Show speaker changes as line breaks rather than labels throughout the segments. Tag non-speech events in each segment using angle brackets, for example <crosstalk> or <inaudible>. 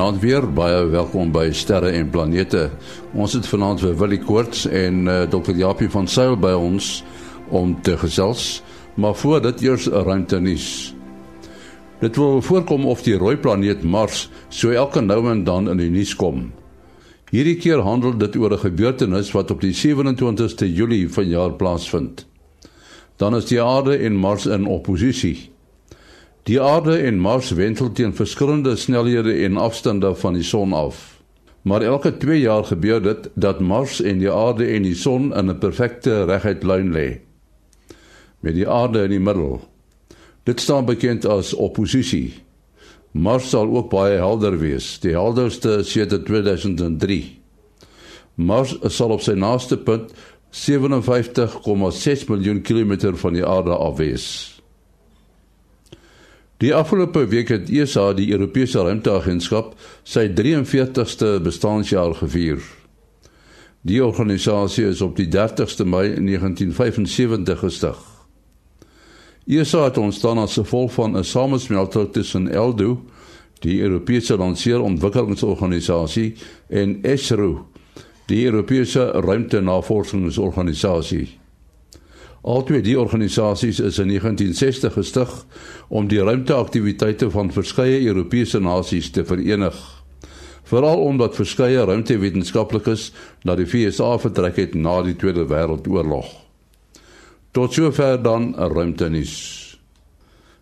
Goeienaand weer, baie welkom by Sterre en Planete. Ons het vanaand vir Willie Koorts en uh, Dr. Japie van Sail by ons om te gesels, maar voor dit eers 'n ruimte nuus. Dit wil voorkom of die rooi planeet Mars so elke nou en dan in die nuus kom. Hierdie keer handel dit oor 'n gebeurtenis wat op die 27ste Julie vanjaar plaasvind. Dan is die aarde en Mars in oppositie. Die aarde en Mars wentel teen verskillende snelhede en afstande van die son af. Maar elke 2 jaar gebeur dit dat Mars en die aarde en die son in 'n perfekte reguit lyn lê. Met die aarde in die middel. Dit staan bekend as oppositie. Mars sal ook baie helder wees, die helderste sedert 2003. Mars sal op sy naaste punt 57,6 miljoen kilometer van die aarde af wees. Die afgelope week het ESA, die Europese Ruimteagentskap, sy 43ste bestaanjaar gevier. Die organisasie is op die 30ste Mei 1975 gestig. ESA het ontstaan as gevolg van 'n samesmelting tussen ELDO, die Europese Lanseerontwikkelingsorganisasie, en ESRO, die Europese Ruimtenavordingsorganisasie. Altwee die organisasies is in 1960 gestig om die ruimteaktiwiteite van verskeie Europese nasies te verenig. Veral omdat verskeie ruimtewetenskaplikes na die VSA vertrek het na die Tweede Wêreldoorlog. Tot sover dan 'n ruimtenis.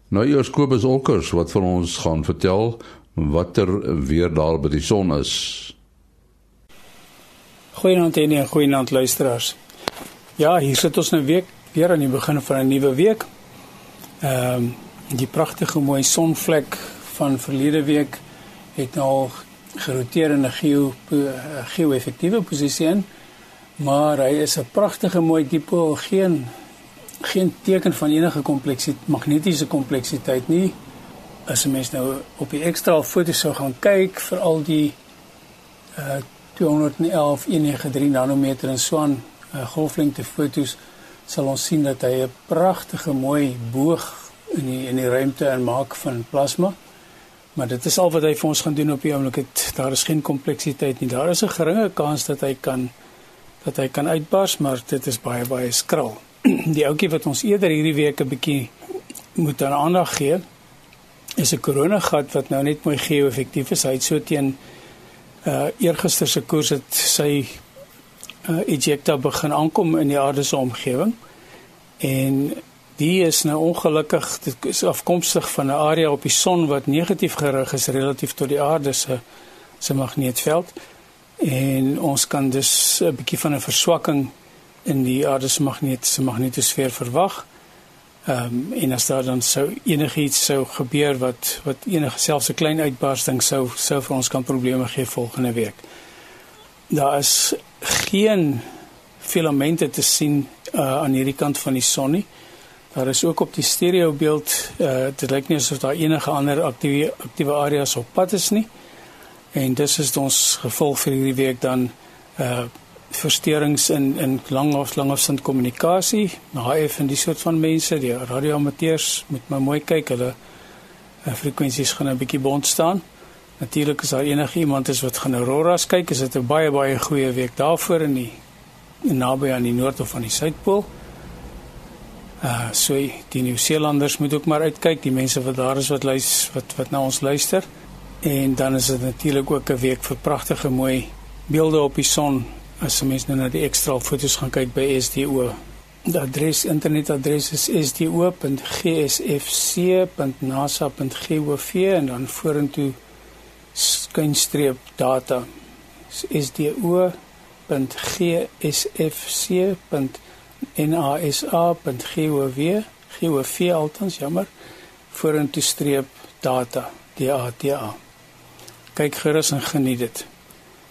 Nou eers Kobus Olkers wat vir ons gaan vertel watter weer daar by die son is.
Goeienaand en goeienaand luisteraars. Ja, hier sit ons nou week weer aan die begin van 'n nuwe week. Ehm um, die pragtige mooi sonvlek van verlede week het nou geroteer in 'n geo geo-effektiewe posisie in. Maar hy is 'n pragtige mooi dipool, geen geen teken van enige kompleksiteit, magnetiese kompleksiteit nie. As 'n mens nou op die ekstra foto's sou gaan kyk vir al die uh 211 193 nanometer en so aan uh, golflengte foto's sal ons sien dat hy 'n pragtige mooi boog in die in die ruimte aanmaak van plasma. Maar dit is al wat hy vir ons gaan doen op die oomblik. Daar is geen kompleksiteit nie. Daar is 'n geringe kans dat hy kan dat hy kan uitbars, maar dit is baie baie skral. <clears throat> Die ouetjie wat ons eerder hierdie week 'n bietjie moet aan aandag gee, is 'n koronagat wat nou net mooi geo-effektief is. Hy het so teen uh eergister se koers het sy uh, ejecta begin aankom in die aarde se omgewing. En die is nou ongelukkig dit is afkomstig van 'n area op die son wat negatief gerig is relatief tot die aarde se se magneetveld. En ons kan dus 'n bietjie van 'n verswakking in die aarde se magnetiese magnetosfeer verwag. Ehm um, en as daar dan sou enigiets sou gebeur wat wat enige selfs 'n klein uitbarsting sou sou vir ons kan probleme gee volgende week. Daar is geen filamente te sien uh, aan hierdie kant van die son nie. Daar is ook op die stereo beeld uh, dit lyk nie asof daar enige ander aktiewe aktiewe areas op pad is nie. En dis is ons gevolg vir hierdie week dan uh versteurings in in lang of langafstand kommunikasie. HF en die soort van mense, die radioamateurs moet maar mooi kyk, hulle uh, frekwensies gaan 'n bietjie bond staan. Natuurlik is daar enige iemand is wat gaan auroras kyk, is dit 'n baie baie goeie week daarvoor in die naby aan die noord of aan die suidpool. Uh so die Nieu-Seelanders moet ook maar uitkyk, die mense wat daar is wat luister wat wat na ons luister. En dan is dit natuurlik ook 'n week vir pragtige mooi beelde op die son as jy mens nou na die ekstra foto's gaan kyk by SDO. Die adres internetadres is sdo.gsfc.nasa.gov en dan vorentoe skynstreep data sdo.gsfc.nasa.gov gov altens jammer vorentoe streep data data kyk gerus en geniet dit.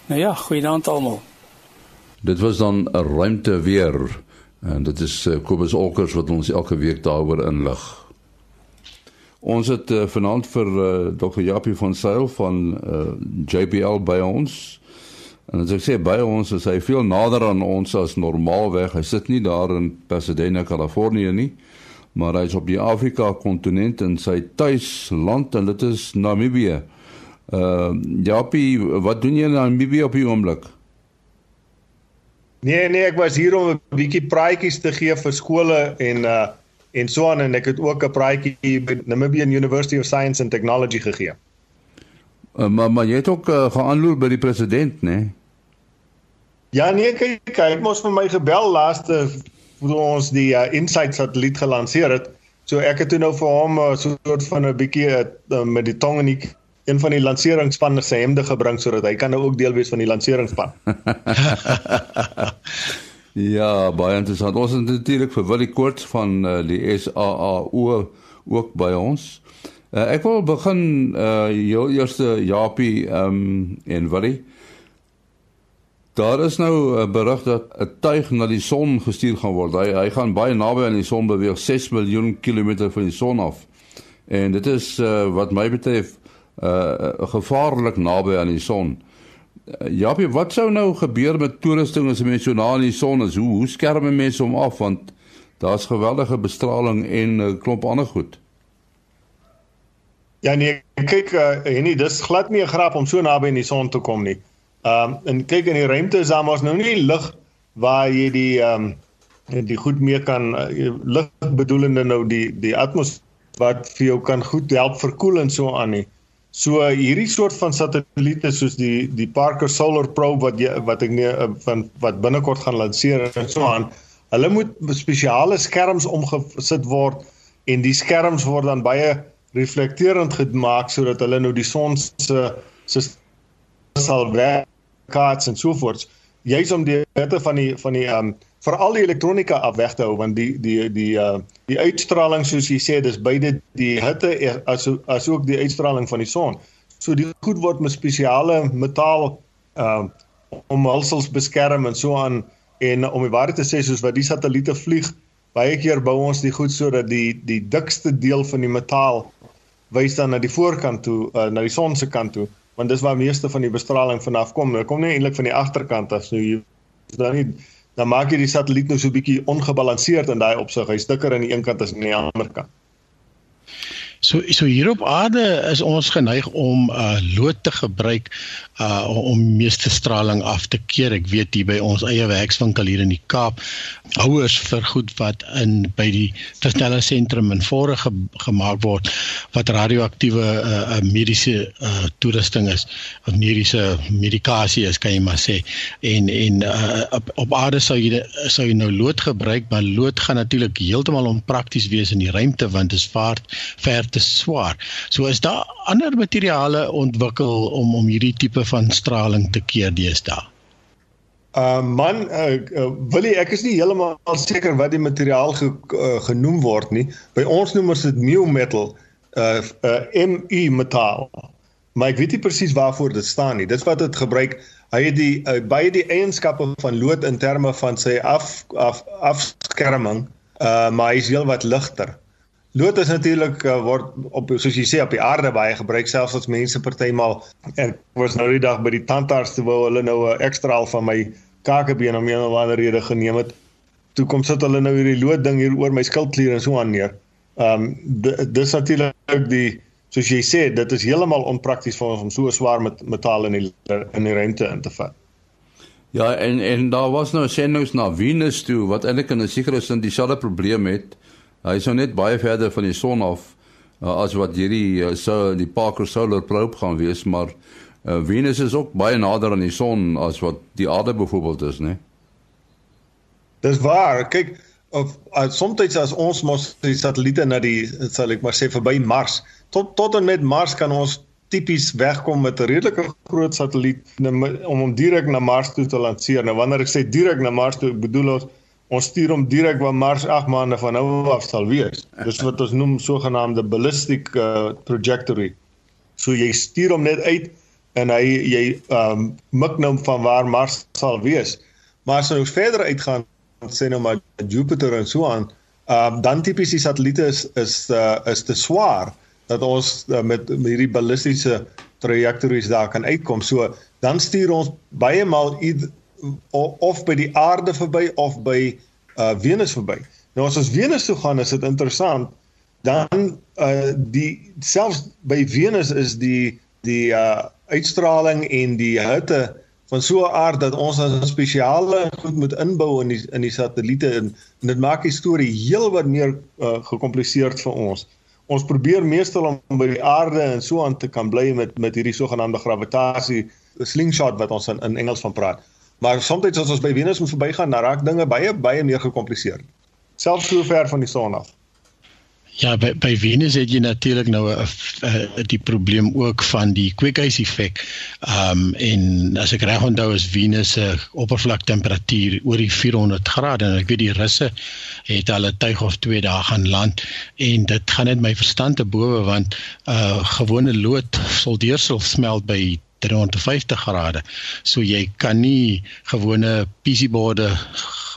Nou ja goeienaand almal.
Dit was dan 'n ruimte weer en dit is uh, Kobus Olkers wat ons elke week daaroor inlig Ons het uh, vanaand vir uh, eh, Dr. Japie van Sail van uh, eh, JPL by ons. En as ek sê by ons, is hy veel nader aan ons as normaalweg. Hy sit nie daar in Pasadena, Kalifornië nie, maar hy is op die Afrika kontinent in sy tuisland en dit is Namibië Uh Japie, wat doen jy in Namibië op die oomblik?
Nee nee, ek was hier om 'n bietjie praatjies te gee vir skole en uh en so aan en ek het ook 'n praatjie by Namibian University of Science and Technology gegee.
Uh, maar maar jy het ook uh, geaanloer by die president, né? Nee?
Ja nee, kyk, hy het mos vir my gebel laaste toe ons die uh, Insight satelliet gelanseer het. So ek het toe nou vir hom 'n uh, soort van 'n bietjie uh, met die tong in die een van die lanseringsspanne se hemde gebring sodat hy kan nou ook deel wees van die lanseringsspan. <laughs>
ja, baie interessant. Ons het natuurlik vir Willie Koorts van uh, die SAAO ook by ons. Uh, ek wil begin uh jou eerste Japie um en Willie. Daar is nou 'n berig dat 'n tuig na die son gestuur gaan word. Hy hy gaan baie naby aan die son beweeg, 6 miljoen kilometer van die son af. En dit is uh wat my betref uh gevaarlik naby aan die son. Uh, Japie, wat sou nou gebeur met toerusting as 'n mens so na aan die son is? Hoe hoe skerm mense hom af want daar's geweldige bestraling en 'n uh, klomp ander goed.
Ja nee, kyk uh, Henny, dis glad nie 'n grap om so naby aan die son te kom nie. Ehm um, en kyk in die ruimte is daar mos nou nie lig waar jy die ehm um, die goed mee kan uh, lig bedoelende nou die die atmosfeer wat vir jou kan goed help verkoel en so aan nie. So hierdie soort van satelliete soos die die Parker Solar Probe wat jy, wat ek nie eh, van wat binnekort gaan lanseer en so aan, hulle moet spesiale skerms omgesit word en die skerms word dan baie reflekterend gemaak sodat hulle nou die son se se sal weerkaats en so voort. Juist om die hitte van die van die um veral die elektronika af weg te hou want die die die uh die uitstraling soos jy sê dis beide die hitte as as ook die uitstraling van die son. So die goed word met spesiale metaal uh omhulsels beskerm en so aan en om die waarheid te sê soos wat die satelliete vlieg baie keer bou ons die goed sodat die die dikste deel van die metaal wys dan na die voorkant toe uh, na die son se kant toe want dis waar meeste van die bestraling vanaf kom. Dit kom nie eintlik van die agterkant af so jy dan nie dan maak jy die satelliet nou so 'n bietjie ongebalanseerd in daai opsig. Hy's dikker aan die een kant as aan die ander kant.
So so hier op aarde is ons geneig om uh lood te gebruik uh om meeste straling af te keer. Ek weet hier by ons eie werkswinkel hier in die Kaap, houers vir goed wat in by die versteller sentrum in Vore ge, gemaak word wat radioaktiewe uh, uh mediese uh toerusting is of mediese medikasie is kan jy maar sê. En en uh op, op aarde sou jy sou jy nou lood gebruik, maar lood gaan natuurlik heeltemal onprakties wees in die ruimte want dit is vaart ver te swaar. So is daar ander materiale ontwikkel om om hierdie tipe van straling te keer deesdae.
Uh man, uh, uh, wil ek is nie heeltemal seker wat die materiaal ge, uh, genoem word nie. By ons noem ons dit mu metal, uh, uh Mu metaal. Maar ek weet nie presies waarvoor dit staan nie. Dit wat dit gebruik, hy het die uh, baie die eienskappe van lood in terme van sy af af afskerming, uh maar hy is heelwat ligter. Lood is natuurlik uh, word op soos jy sê op die aarde baie gebruik selfs as mense partymal en was nou die dag by die tandarts te wou hulle nou 'n ekstra al van my kakebeen om een of ander rede geneem het. Toe kom sit hulle nou hierdie lood ding hier oor my skildklier en so aan neer. Ehm um, dis natuurlik die soos jy sê dit is heeltemal onprakties vir ons om so swaar met metaal in die in die ruimte in te vat.
Ja en en daar was nou sendings na Venus toe wat eintlik in 'n sekere sin dieselfde probleem het. Hy is nou net baie verder van die son af uh, as wat hierdie uh, so die Parker Solar Probe gaan wees, maar uh, Venus is ook baie nader aan die son as wat die aarde byvoorbeeld is, né?
Dis waar. Kyk, of uh, soms as ons mos die satelliete na die sal ek maar sê verby Mars, tot tot en met Mars kan ons tipies wegkom met 'n redelike groot satelliet om hom direk na Mars toe te lanseer. Nou wanneer ek sê direk na Mars toe, bedoel ons ons stuur hom direk waar Mars 8 maande van nou af sal wees. Dis wat ons noem sogenaamde ballistic uh, trajectory. So jy stuur hom net uit en hy jy ehm um, mik nou van waar Mars sal wees. Maar as ons verder uitgaan, sê nou maar Jupiter en so aan, ehm um, dan tipies die satelliete is is uh, is te swaar dat ons uh, met, met hierdie ballistiese trajectories daar kan uitkom. So dan stuur ons baie maal of by die aarde verby of by uh Venus verby. Nou as ons Venus toe gaan, is dit interessant. Dan uh die selfs by Venus is die die uh uitstraling en die hitte van so 'n aard dat ons 'n spesiale goed moet inbou in die in die satelliete en, en dit maak die storie heelwat meer uh, gekompliseerd vir ons. Ons probeer meestal om by die aarde en so aan te kan bly met met hierdie sogenaamde gravitasie slingshot wat ons in, in Engels van praat. Maar soms as ons by Venus moet verbygaan, dan raak dinge baie baie meer gekompliseerd. Selfs so ver van die son af.
Ja, by, by Venus het jy natuurlik nou 'n die probleem ook van die kweekhuiseffek. Ehm um, en as ek reg onthou is Venus se oppervlaktemperatuur oor die 400 grade en ek weet die russe het hulle tuig of 2 dae gaan land en dit gaan net my verstand te bowe want 'n uh, gewone lood soldeersel smelt by 350 grade. So jy kan nie gewone PC-borde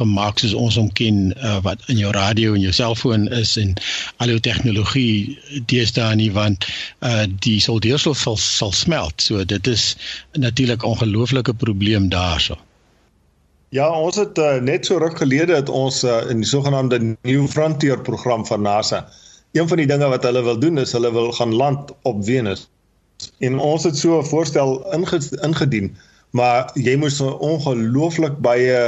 gemaak soos ons hom ken uh, wat in jou radio en jou selfoon is en al jou tegnologie deesdae nie want uh, die soldeersel sal sal smelt. So dit is natuurlik 'n ongelooflike probleem daarso.
Ja, ons het uh, net so ruk gelede het ons uh, in die sogenaamde New Frontier program van NASA. Een van die dinge wat hulle wil doen is hulle wil gaan land op Venus en ons het so 'n voorstel ingedien maar jy moes ongelooflik baie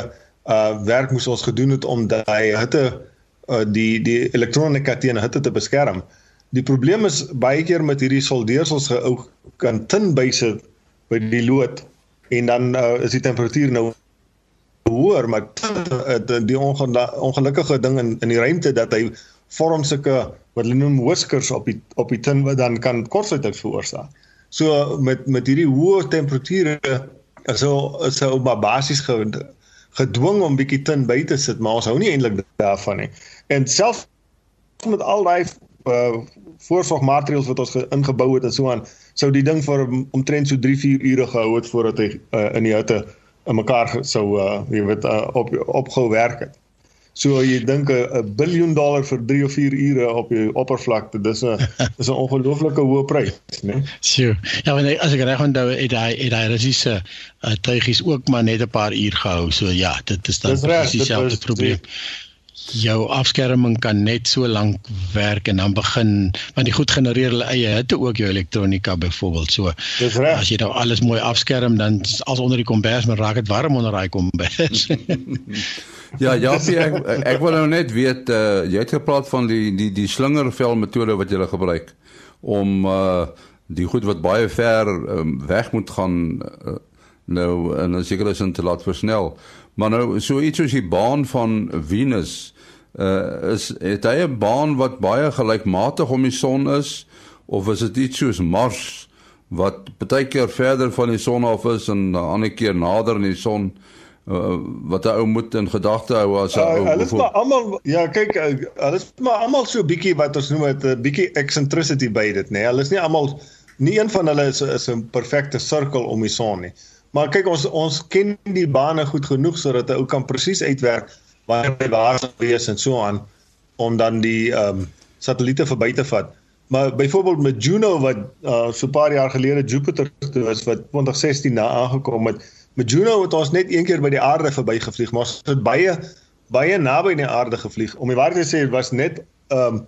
uh werk moes ons gedoen het om daai hitte uh, die die elektronika teen hitte te beskerm. Die probleem is baie keer met hierdie soldeersels gehou kan tin byse by die lood en dan uh, is die temperatuur nou hoër maar uh, die ongelukkige ding in in die ruimte dat hy vorm sulke wat hulle noem whiskers op die op die tin wat dan kan kortsluiting veroorsaak. So met met hierdie hoë temperature is ou is ou maar basies gedwing om bietjie tin by te sit, maar ons hou nie eintlik daarvan nie. En selfs met al daai uh, voorsorgmaatreëls wat ons ingebou het en so aan, sou die ding vir omtrent so 3-4 ure gehou het voordat hy uh, in die hitte in mekaar sou uh, jy weet uh, op opgehou werk het. So jy dink 'n biljoen dollar vir 3 of 4 ure op die oppervlakte, dis 'n <laughs> dis 'n ongelooflike hoë prys, né?
Sjoe. Ja, want as ek reg onthou, het hy het hy Russiese uh, tuigies ook maar net 'n paar uur gehou. So ja, dit is dan presies dieselfde probleem. Die, jou afskerming kan net so lank werk en dan begin want die goed genereer hulle eie hitte ook jou elektronika byvoorbeeld so as jy nou alles mooi afskerm dan as onder die kombers maar raak dit warm onder daai kombers <laughs>
Ja, ja, ek ek wil nou net weet uh, jy het gepraat van die die die slingervel metode wat jy gebruik om uh die goed wat baie ver um, weg moet gaan uh, nou en as seker is om te laat versnel. Maar nou so iets soos die baan van Venus uh is het hy 'n baan wat baie gelykmatig om die son is of is dit iets soos Mars wat baie keer verder van die son af is en 'n ander keer nader aan die son? Wat 'n ou moet in gedagte hou as 'n uh, ou.
Hulle is maar almal ja, kyk, uh, hulle is maar almal so bietjie wat ons noem 'n bietjie eccentricity by dit, nê. Nee. Hulle is nie almal nie een van hulle is is 'n perfekte sirkel om die son nie. Maar kyk ons ons ken die bane goed genoeg sodat 'n ou kan presies uitwerk waar hy waar sou wees en so aan om dan die ehm um, satelliete verby te vat. Maar byvoorbeeld met Juno wat uh, so 'n paar jaar gelede Jupiter toe was wat 2016 na aangekom het, Juno het ons net een keer by die aarde verbygevlieg, maar ons het baie baie naby aan die aarde gevlieg. Om die waarheid te sê, was net ehm um,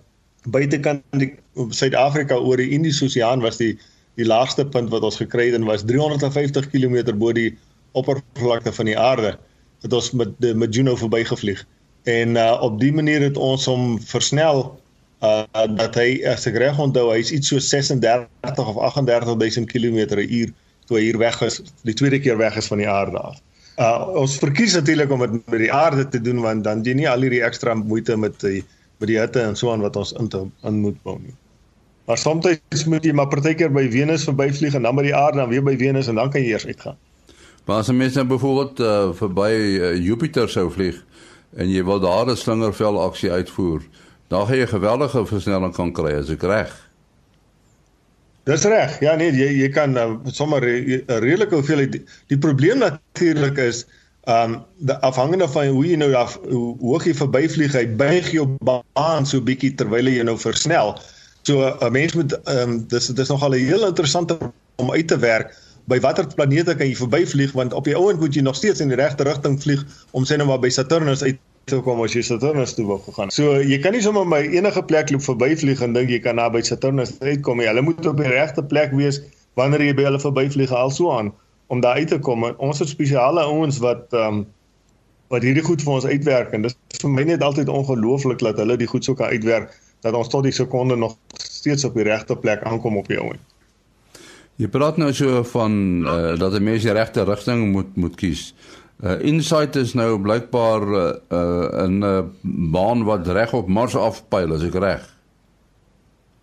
buitekant die Suid-Afrika oor die Indiese Oseaan was die die laagste punt wat ons gekry het en was 350 km bo die oppervlakte van die aarde het ons met die met Juno verbygevlieg. En uh, op die manier het ons hom versnel uh, dat hy as ek reg onthou, hy's iets so 36 of 38000 km/h toe hy hier weg is, die tweede keer weg is van die aarde af. Uh ons verkies natuurlik om dit met die aarde te doen want dan jy nie al hierdie ekstra moeite met die met die hitte en so aan wat ons in te in moet bou nie. Maar soms moet jy maar partykeer by Venus verbyvlieg en dan by die aarde dan weer by Venus en dan kan jy eers uitgaan.
Maar as 'n mens nou byvoorbeeld uh, verby uh, Jupiter sou vlieg en jy wil daar 'n slingervel aksie uitvoer, dan gaan jy geweldige versnelling kan kry as ek reg.
Dis reg. Ja nee, jy jy kan uh, sommer 'n redelike hoeveelheid die, die probleem natuurlik is um, afhangende van hoe jy nou af hoe hoog jy verbyvlieg, hy buig jou baan so bietjie terwyl jy nou versnel. So 'n mens moet um, dis dis nogal 'n heel interessante om uit te werk by watter planete kan jy verbyvlieg want op die ouend moet jy nog steeds in die regte rigting vlieg om sê nou maar by Saturnus uit toe kom as jy Saturnus toe wou gegaan. So jy kan nie sommer by enige plek loop verbyvlieg en dink jy kan na by Saturnus uitkom nie. Hulle moet op die regte plek wees wanneer jy by hulle verbyvlieg al so aan om daar uit te kom. Ons het spesiale ouens wat ehm um, wat hierdie goed vir ons uitwerk en dit is vir my net altyd ongelooflik dat hulle die goed so kan uitwerk dat ons tot die sekonde nog steeds op die regte plek aankom op die ouend.
Jy praat nou so van uh, dat 'n mens die regte rigting moet moet kies. Uh, Insight is nou blykbaar uh, uh, 'n uh, baan wat reg op Mars afpyl, as ek reg.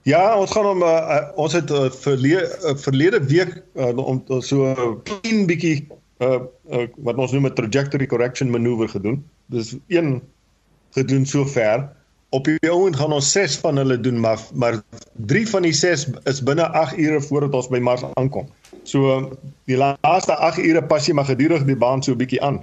Ja, ons gaan hom uh, ons het uh, verlede uh, verlede week uh, om so 'n klein bietjie uh, uh, wat ons noem 'n trajectory correction manoeuvre gedoen. Dis een gedoen sover op die ouend gaan ons 6 van hulle doen maar maar 3 van die 6 is binne 8 ure voordat ons by Mars aankom. So die laaste 8 ure pas jy maar gedurig die baan so 'n bietjie aan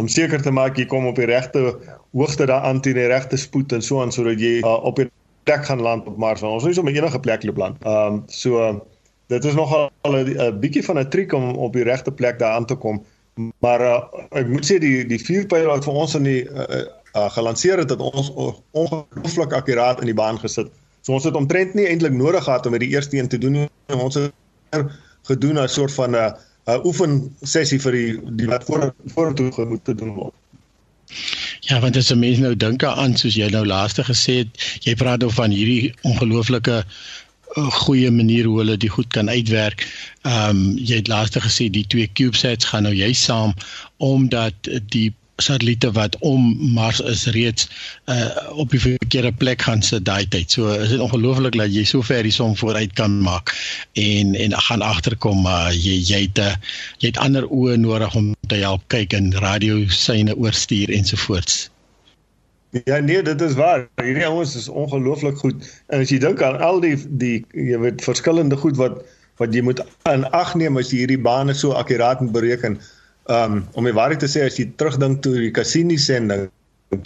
om seker te maak jy kom op die regte hoogte daaraan teen die regte spoed en so aan sodat jy uh, op die plek gaan land op Mars. Ons is op enige plek loop land. Ehm um, so dit is nogal 'n bietjie van 'n triek om op die regte plek daar aan te kom. Maar uh, ek moet sê die die vuurpyl wat vir ons in die uh, uh, gelanseer het dat ons ongelooflik akkuraat in die baan gesit. So ons het omtrent nie eintlik nodig gehad om met die eerste een te doen nie. Ons het gedoen 'n soort van 'n uh, 'n oefen sessie vir die die wat voor vorentoe gemoed te doen word.
Ja, want as 'n mens nou dink aan soos jy nou laaste gesê het, jy praat oor van hierdie ongelooflike uh, goeie manier hoe hulle die goed kan uitwerk. Ehm um, jy het laaste gesê die twee CubeSats gaan nou jy saam omdat die satelliete wat om Mars is reeds uh, op die verkeerde plek gaan sit daai tyd. So is dit ongelooflik dat jy so ver die som vooruit kan maak en en gaan agterkom maar uh, jy jy het uh, jy het ander oë nodig om te help kyk en radio syne oorstuur ensovoorts.
Ja nee, dit is waar. Hierdie ouens is ongelooflik goed. En as jy dink aan al die die jy weet verskillende goed wat wat jy moet in ag neem as jy hierdie bane so akkuraat moet bereken um, om die waarheid te sê as jy terugdink toe die Cassini sending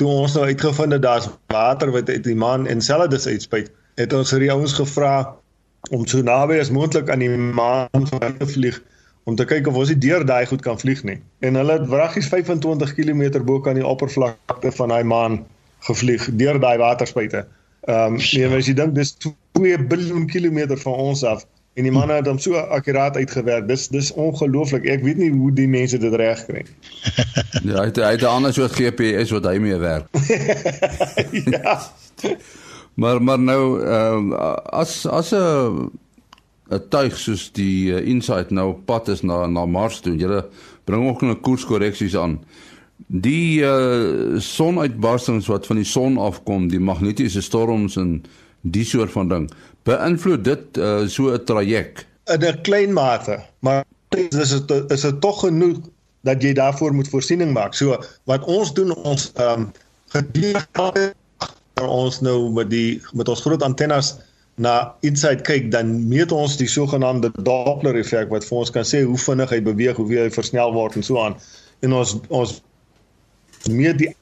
toe ons nou uitgevind het daar's water wat uit die maan Enceladus uitspuit het ons vir die ouens gevra om so naby as moontlik aan die maan te vlieg om te kyk of ons die deur daai goed kan vlieg nie. En hulle het wraggies 25 km bo kan die oppervlakte van daai maan gevlieg deur daai waterspuite. Ehm um, nee, as jy dink dis 2 biljoen kilometer van ons af en die manne het hom so akkuraat uitgewerk. Dis dis ongelooflik. Ek weet nie hoe die mense dit reg kry nie. <laughs>
ja, hy het hy het 'n ander soort GPS wat hy mee werk. <laughs> ja. <laughs> maar maar nou ehm uh, as as 'n 'n tuig soos die uh, Insight nou pad is na na Mars toe. Julle bring ook 'n koerskorreksies aan. Die uh, sonuitbarstings wat van die son afkom, die magnetiese storms en die soort van ding beïnvloed dit uh, so 'n traject?
In 'n klein mate maar dis is dit is dit tog genoeg dat jy daarvoor moet voorsiening maak. So wat ons doen ons ehm um, gedurende ons nou met die met ons groot antennes na inside kyk dan meet ons die sogenaamde Doppler effek wat vir ons kan sê hoe vinnig hy beweeg hoe hy versnel word en so aan. En ons ons meet die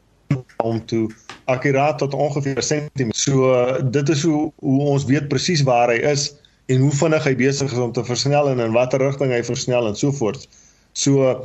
om toe akkuraat tot ongeveer 'n sentimeter. So dit is hoe hoe ons weet presies waar hy is en hoe vinnig hy besig is om te versnel en in watter rigting hy versnel en so voort. So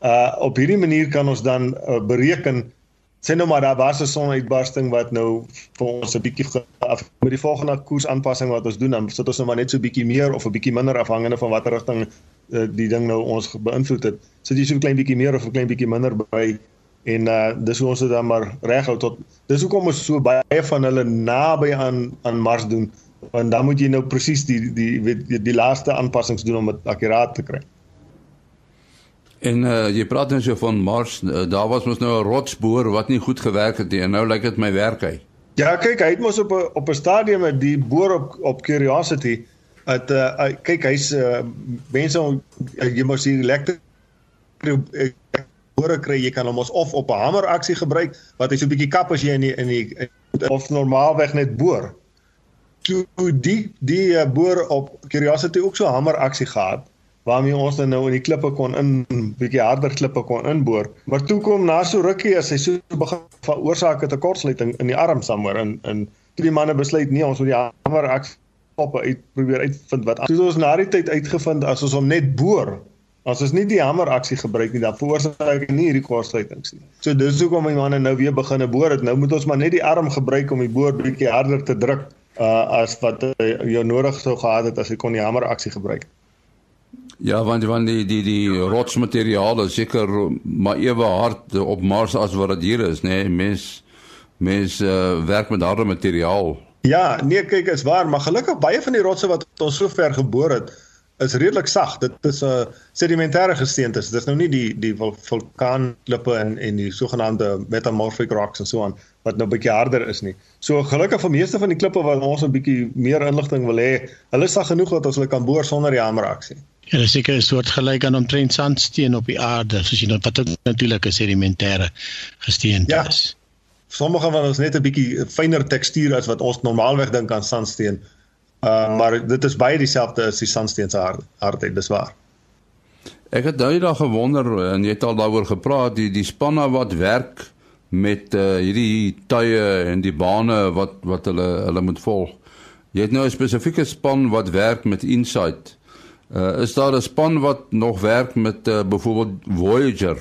uh op hierdie manier kan ons dan uh, bereken sê nou maar daar was 'n sonuitbarsting wat nou vir ons 'n bietjie af met die volgende koersaanpassing wat ons doen dan sit ons nou maar net so bietjie meer of 'n bietjie minder afhangende van watter rigting uh, die ding nou ons beïnvloed het. Sit jy so 'n klein bietjie meer of 'n klein bietjie minder by en uh dis hoe ons dit dan maar reghou tot dis hoekom ons so baie van hulle naby aan aan Mars doen want dan moet jy nou presies die die weet die, die laaste aanpassings doen om dit akkuraat te kry.
En uh jy praat nou so van Mars, uh, daar was mos nou 'n rotsboor wat nie goed gewerk het nie en nou lyk dit my werk hy.
Ja, kyk, hy het mos op 'n op 'n stadium met die boor op op Curiosity het uh kyk hy's uh mense jy mos hier elektriese hore kry jy kan hom ons of op 'n hamer aksie gebruik wat hy so 'n bietjie kap as jy in die, in die of normaalweg net boor. Toe die die uh, boor op Curiosity ook so 'n hamer aksie gehad waarmee ons dan nou in die klippe kon in bietjie harder klippe kon inboor. Maar toe kom na so rukkie as hy so begin van oorsake te kortsluiting in die arm sommer in in toe die manne besluit nee ons moet die hamer aksie op uit probeer uitvind wat. Toe ons na die tyd uitgevind as ons hom net boor As ons nie die hamer aksie gebruik nie, dan veroorsaak dit nie hierdie kortsluitings nie. So dis hoekom my manne nou weer begine boor het. Nou moet ons maar net die arm gebruik om die boor bietjie harder te druk uh as wat uh, jy nodig sou gehad het as jy kon die hamer aksie gebruik.
Ja, want want die die die rotsmateriaal is seker maar ewe hard op Mars as wat dit hier is, nê? Nee? Mens mens uh, werk met harde materiaal.
Ja, nee, kyk, is waar, maar gelukkig baie van die rotse wat ons so ver geboor het, is redelik sag. Dit is 'n uh, sedimentêre gesteentes. Dit is nou nie die die vulkaanklippe en en die sogenaamde metamorphic rocks en so aan wat nou 'n bietjie harder is nie. So gelukkig vir meeste van die klippe wat ons 'n bietjie meer inligting wil hê, hulle is sag genoeg dat ons hulle kan boor sonder die hameraksie.
Ja, dit is seker 'n soort gelyk aan omtrent sandsteen op die aarde, soos jy nou wat natuurlik 'n sedimentêre gesteente ja. is.
Sommige van ons net 'n bietjie fynere tekstuur as wat ons normaalweg dink aan sandsteen. Uh maar dit is baie dieselfde as die sandsteen se hard, hardheid, dis waar.
Ek het daai dag gewonder en jy het al daaroor gepraat die die spanne wat werk met uh hierdie tye en die bane wat wat hulle hulle moet volg. Jy het nou 'n spesifieke span wat werk met Insight. Uh is daar 'n span wat nog werk met uh, byvoorbeeld Voyager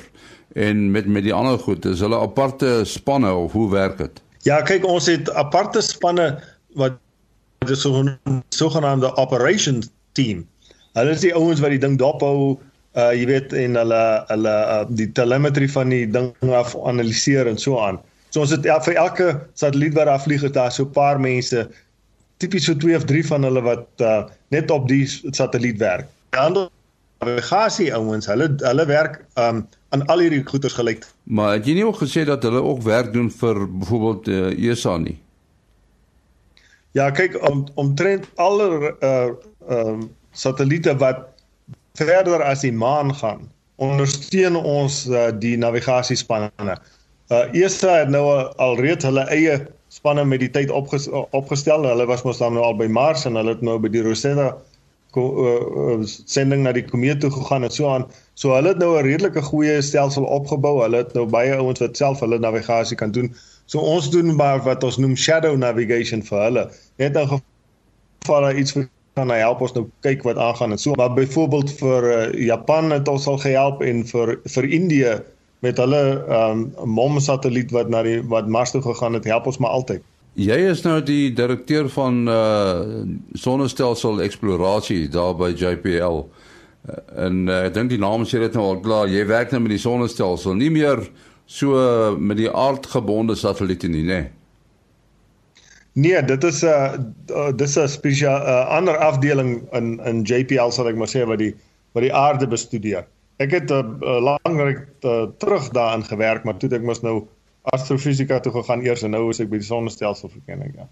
en met met die ander goed? Is hulle aparte spanne of hoe werk dit?
Ja, kyk ons het aparte spanne wat dit is so 'n sogenaamde operations team. Hulle is die ouens wat die ding dophou, uh jy weet en hulle hulle uh, die telemetry van die ding af analiseer en so aan. So ons het ja, vir elke satelliet wat daar vlieg, daar so 'n paar mense, tipies so 2 of 3 van hulle wat uh net op die satelliet werk. Ander navigasie ouens, hulle hulle werk um aan al hierdie goeders gelyk.
Maar het jy nie ook gesê dat hulle ook werk doen vir byvoorbeeld uh, ESA nie?
Ja, kyk om omtrent alle uh ehm uh, satelliete wat verder as die maan gaan, ondersteun ons uh, die navigasiespanne. Uh ESA het nou alreeds hulle eie spanne met die tyd opges opgestel. Hulle was mos dan nou al by Mars en hulle het nou by die Rosetta uh, sending na die komeet toe gegaan en so aan. So hulle het nou 'n redelike goeie stelsel opgebou. Hulle het nou baie ouens wat self hulle navigasie kan doen. So ons doen maar wat ons noem shadow navigation vir hulle. Net in geval daar iets kan hy help ons nou kyk wat aangaan en so. Maar byvoorbeeld vir uh, Japan het ons al gehelp en vir vir Indië met hulle um MOM satelliet wat na die wat Mars toe gegaan het, help ons maar altyd.
Jy is nou die direkteur van uh sonnestelsel eksplorasie daar by JPL. Uh, en uh, ek dink die naam sê dit nou al klaar, jy werk nou met die sonnestelsel, nie meer so met die aardgebonde satelliete nie, né? Nee.
Nee, dit is 'n uh, dis 'n spesiaal uh, ander afdeling in in JPL sal ek maar sê wat die wat die aarde bestudeer. Ek het 'n uh, uh, lankryk uh, terug daarin gewerk, maar toe ek mos nou astrofisika toe gegaan eers en nou is ek by die sonnestelsel verkenning, ja.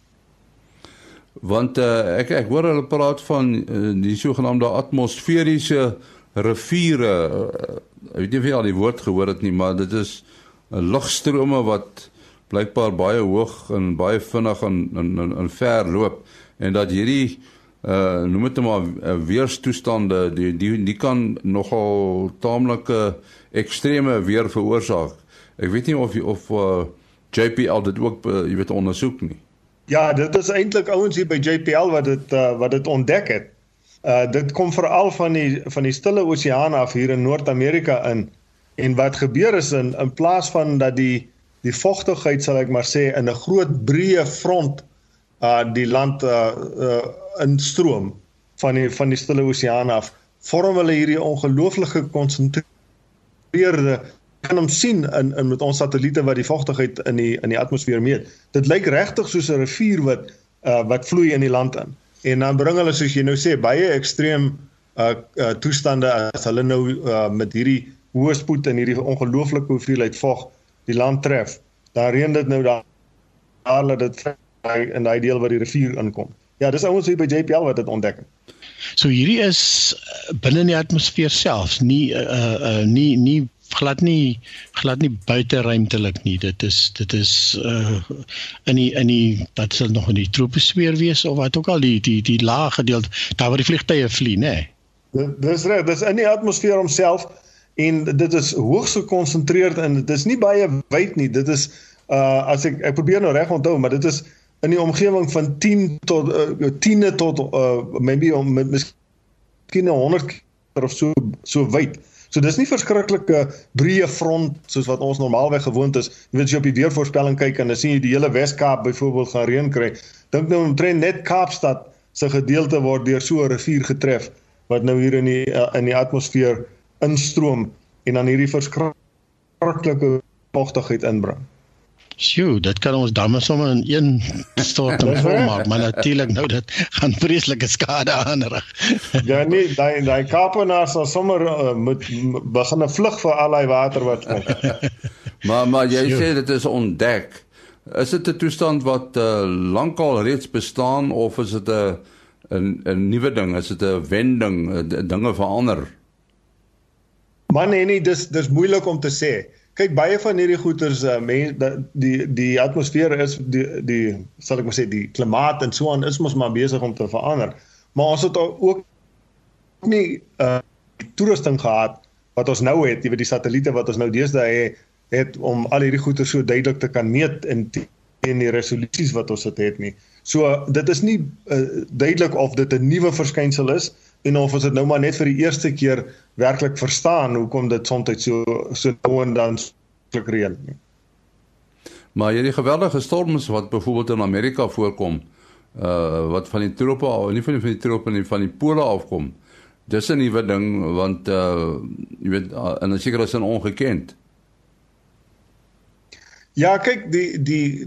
Want uh, ek ek hoor hulle praat van uh, die sogenaamde atmosferiese riviere. Uh, ek weet nie of jy al die woord gehoor het nie, maar dit is uh, lugstrome wat blykbaar baie hoog en baie vinnig en en en, en ver loop en dat hierdie uh noem dit maar uh, weerstoestande die die die kan nogal taamlike ekstreme weer veroorsaak. Ek weet nie of of uh, JPL dit ook uh, jy weet ondersoek nie.
Ja, dit is eintlik ouens hier by JPL wat dit uh, wat dit ontdek het. Uh dit kom veral van die van die Stille Oseaan af hier in Noord-Amerika in en wat gebeur is in in plaas van dat die die vogtigheid sal ek maar sê in 'n groot breë front uh die land uh, uh instroom van die van die Stille Oseaan af vorm hulle hierdie ongelooflike gekonsentreerde kan hom sien in in met ons satelliete wat die vogtigheid in die in die atmosfeer meet. Dit lyk regtig soos 'n rivier wat uh wat vloei in die land in. En dan bring hulle soos jy nou sê baie ekstreem uh, uh toestande as hulle nou uh met hierdie hoë spoed en hierdie ongelooflike hoeveelheid vog die land tref, dan reën dit nou daar daar dat dit in daai deel waar die rivier inkom. Ja, dis ouens hier by JPL wat dit ontdek het.
So hierdie is uh, binne in die atmosfeer self, nie uh uh nie nie glad nie glad nie buite ruimtelik nie. Dit is dit is uh in die in die wat sal nog in die troposfeer wees of wat ook al die die die lae gedeelte daar waar die vliegtye vlieg, nê.
Nee. Dis reg, dis in die atmosfeer homself en dit is hoogs gekonsentreerd en dit is nie baie wyd nie. Dit is uh as ek ek probeer nou reg onthou, maar dit is in die omgewing van 10 tot uh, 10 tot uh maybe om met miskien 100 of so so wyd. So dis nie verskriklike breë front soos wat ons normaalweg gewoond is. Jy weet as jy op die weervoorspelling kyk en dan sien jy die hele Wes-Kaap byvoorbeeld gaan reën kry. Dink nou omtrent net Kaapstad se gedeelte word deur so 'n rivier getref wat nou hier in die uh, in die atmosfeer instroom en dan hierdie verskriklike vochtigheid inbring.
Sjoe, dit kan ons damme sommer in een storting volmaak, maar natuurlik nou dit gaan vreeslike skade aanrig.
ja nee, daai daai Kaapenaars sal sommer uh, moet begin 'n vlug vir al die water wat kom. <laughs>
maar maar jy Sjoe. sê dit is ontdek. Is dit 'n toestand wat uh, lankal reeds bestaan of is dit 'n 'n 'n nuwe ding? Is dit 'n wending, dinge verander?
Man nee nee, dis dis moeilik om te sê kyk baie van hierdie goeters uh, men, die die atmosfeer is die die sal ek maar sê die klimaat en so aan is mos maar besig om te verander. Maar ons het ook nie uh toerusting gehad wat ons nou het, jy weet die satelliete wat ons nou deesdae het, het om al hierdie goeters so duidelik te kan meet in in die resolusies wat ons het nie. So dit is nie uh, duidelik of dit 'n nuwe verskynsel is en of ons dit nou maar net vir die eerste keer werklik verstaan hoekom dit soms so so nou en dan klik reën nie.
Maar hierdie geweldige storms wat byvoorbeeld in Amerika voorkom, uh wat van die trope af, nie van die van die trope nie, van die pole afkom. Dis 'n nuwe ding want uh jy weet en uh, seker is dit ongekend.
Ja, kyk die die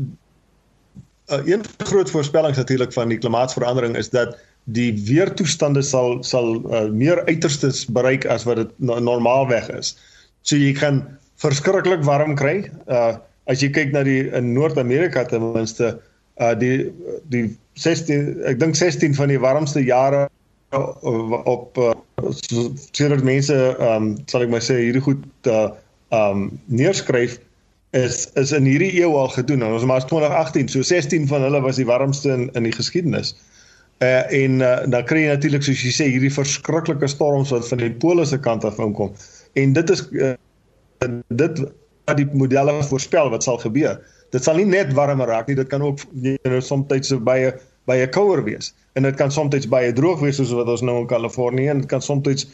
uh, een groot voorspelling natuurlik van die klimaatsverandering is dat die weertoestande sal sal uh, meer uiterstes bereik as wat dit normaalweg is. So jy kan verskriklik warm kry. Uh as jy kyk na die in Noord-Amerika ten minste uh die die 16 ek dink 16 van die warmste jare op uh, sedert mense um sal ek maar sê hierdie goed uh um neerskryf is is in hierdie eeu al gedoen. Ons maar 2018, so 16 van hulle was die warmste in in die geskiedenis. Uh, en uh, dan kry jy natuurlik soos jy sê hierdie verskriklike storms wat van die pole se kant af inkom. En dit is uh, dit wat die modelle voorspel wat sal gebeur. Dit sal nie net warmer raak nie, dit kan ook jy know soms so baie baie kouer wees. En dit kan soms baie droog wees soos wat ons nou in Kalifornië en dit kan soms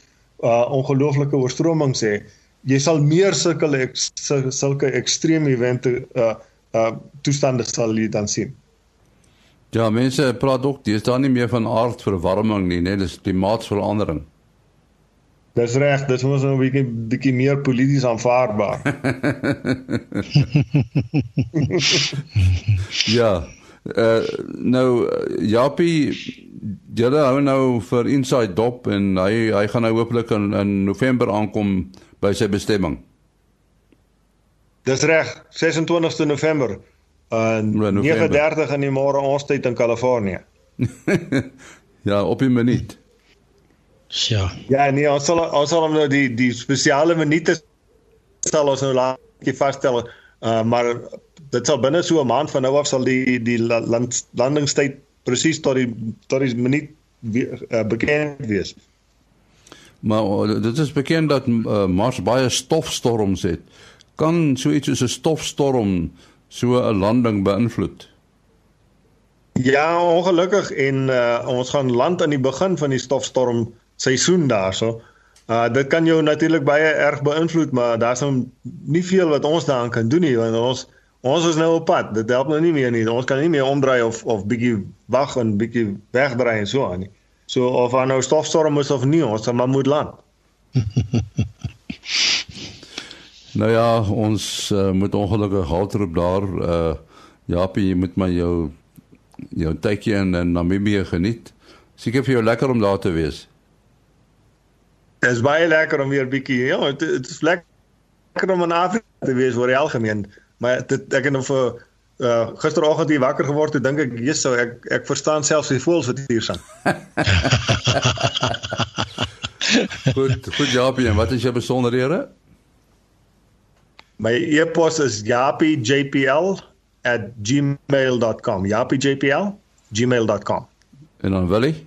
uh ongelooflike oorstromings hê. Jy sal meer sulke sulke ekstreme evente uh uh toestande sal jy dan sien.
Ja, mense praat ook, dis daar nie meer van aardverwarming nie, net dis klimaatsverandering.
Dis reg, dis mos nou 'n bietjie bietjie meer polities aanvaarbaar. <laughs>
ja. Uh nou Japie julle hou nou vir Inside Dop en hy hy gaan nou hopelik in in November aankom by sy bestemming.
Dis reg, 26ste November uh, 9:30 in die môre ons tyd in Kalifornië. <laughs>
ja, op 'n minuut.
Ja.
Ja, nee, ons sal ons sal nou die die spesiale minute sal ons nou laakie vasstel. Uh maar dit sal binne so 'n maand van nou af sal die die land landingstyd presies tot die tot die minuut uh, bekend wees.
Maar uh, dit is bekend dat uh, Mars baie stofstorms het. Kan so iets soos 'n stofstorm so 'n landing beïnvloed?
Ja, ongelukkig en uh, ons gaan land aan die begin van die stofstorm seisoen daarso. Uh dit kan jou natuurlik baie erg beïnvloed, maar daar's nou nie veel wat ons daaraan kan doen nie want ons ons is nou op pad. Dit help nou nie meer nie. Ons kan nie meer omdraai of of bietjie wag en bietjie wegdraai en so aan nie. So of aan nou stofstorm is of nie, ons sal maar moet land. <laughs>
Nou ja, ons uh, moet ongelukkig halter op daar uh Japie, jy moet maar jou jou tydjie in, in Namibië geniet. Seker vir jou lekker om daar te wees.
Dit is baie lekker om weer bietjie, ja, dit is lekker om in Afrika te wees oor die algemeen, maar dit ek het nou vir uh gisteroggend hier wakker geword, toe dink ek, "Jesus, ek ek verstaan selfs die voëls wat hier sing." <laughs>
goed, goed Japie, wat is jou besonderhede?
My e-pos is japiejpl@gmail.com. japiejpl@gmail.com.
En dan Willie?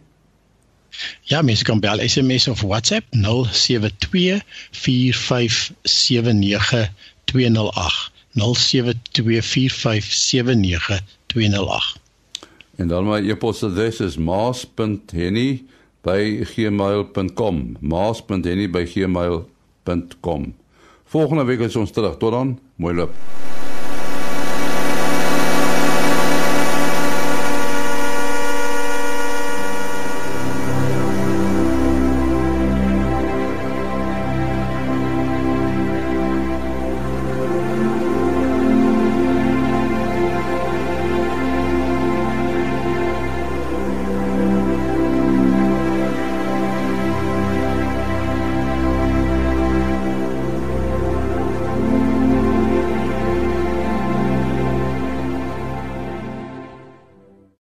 Ja, mense kan bel SMS of WhatsApp 0724579208. 0724579208.
En dan my e-pos adres is maas.henny@gmail.com. maas.henny@gmail.com. Volgende week is ons terug. Tot dan. Mooi loop.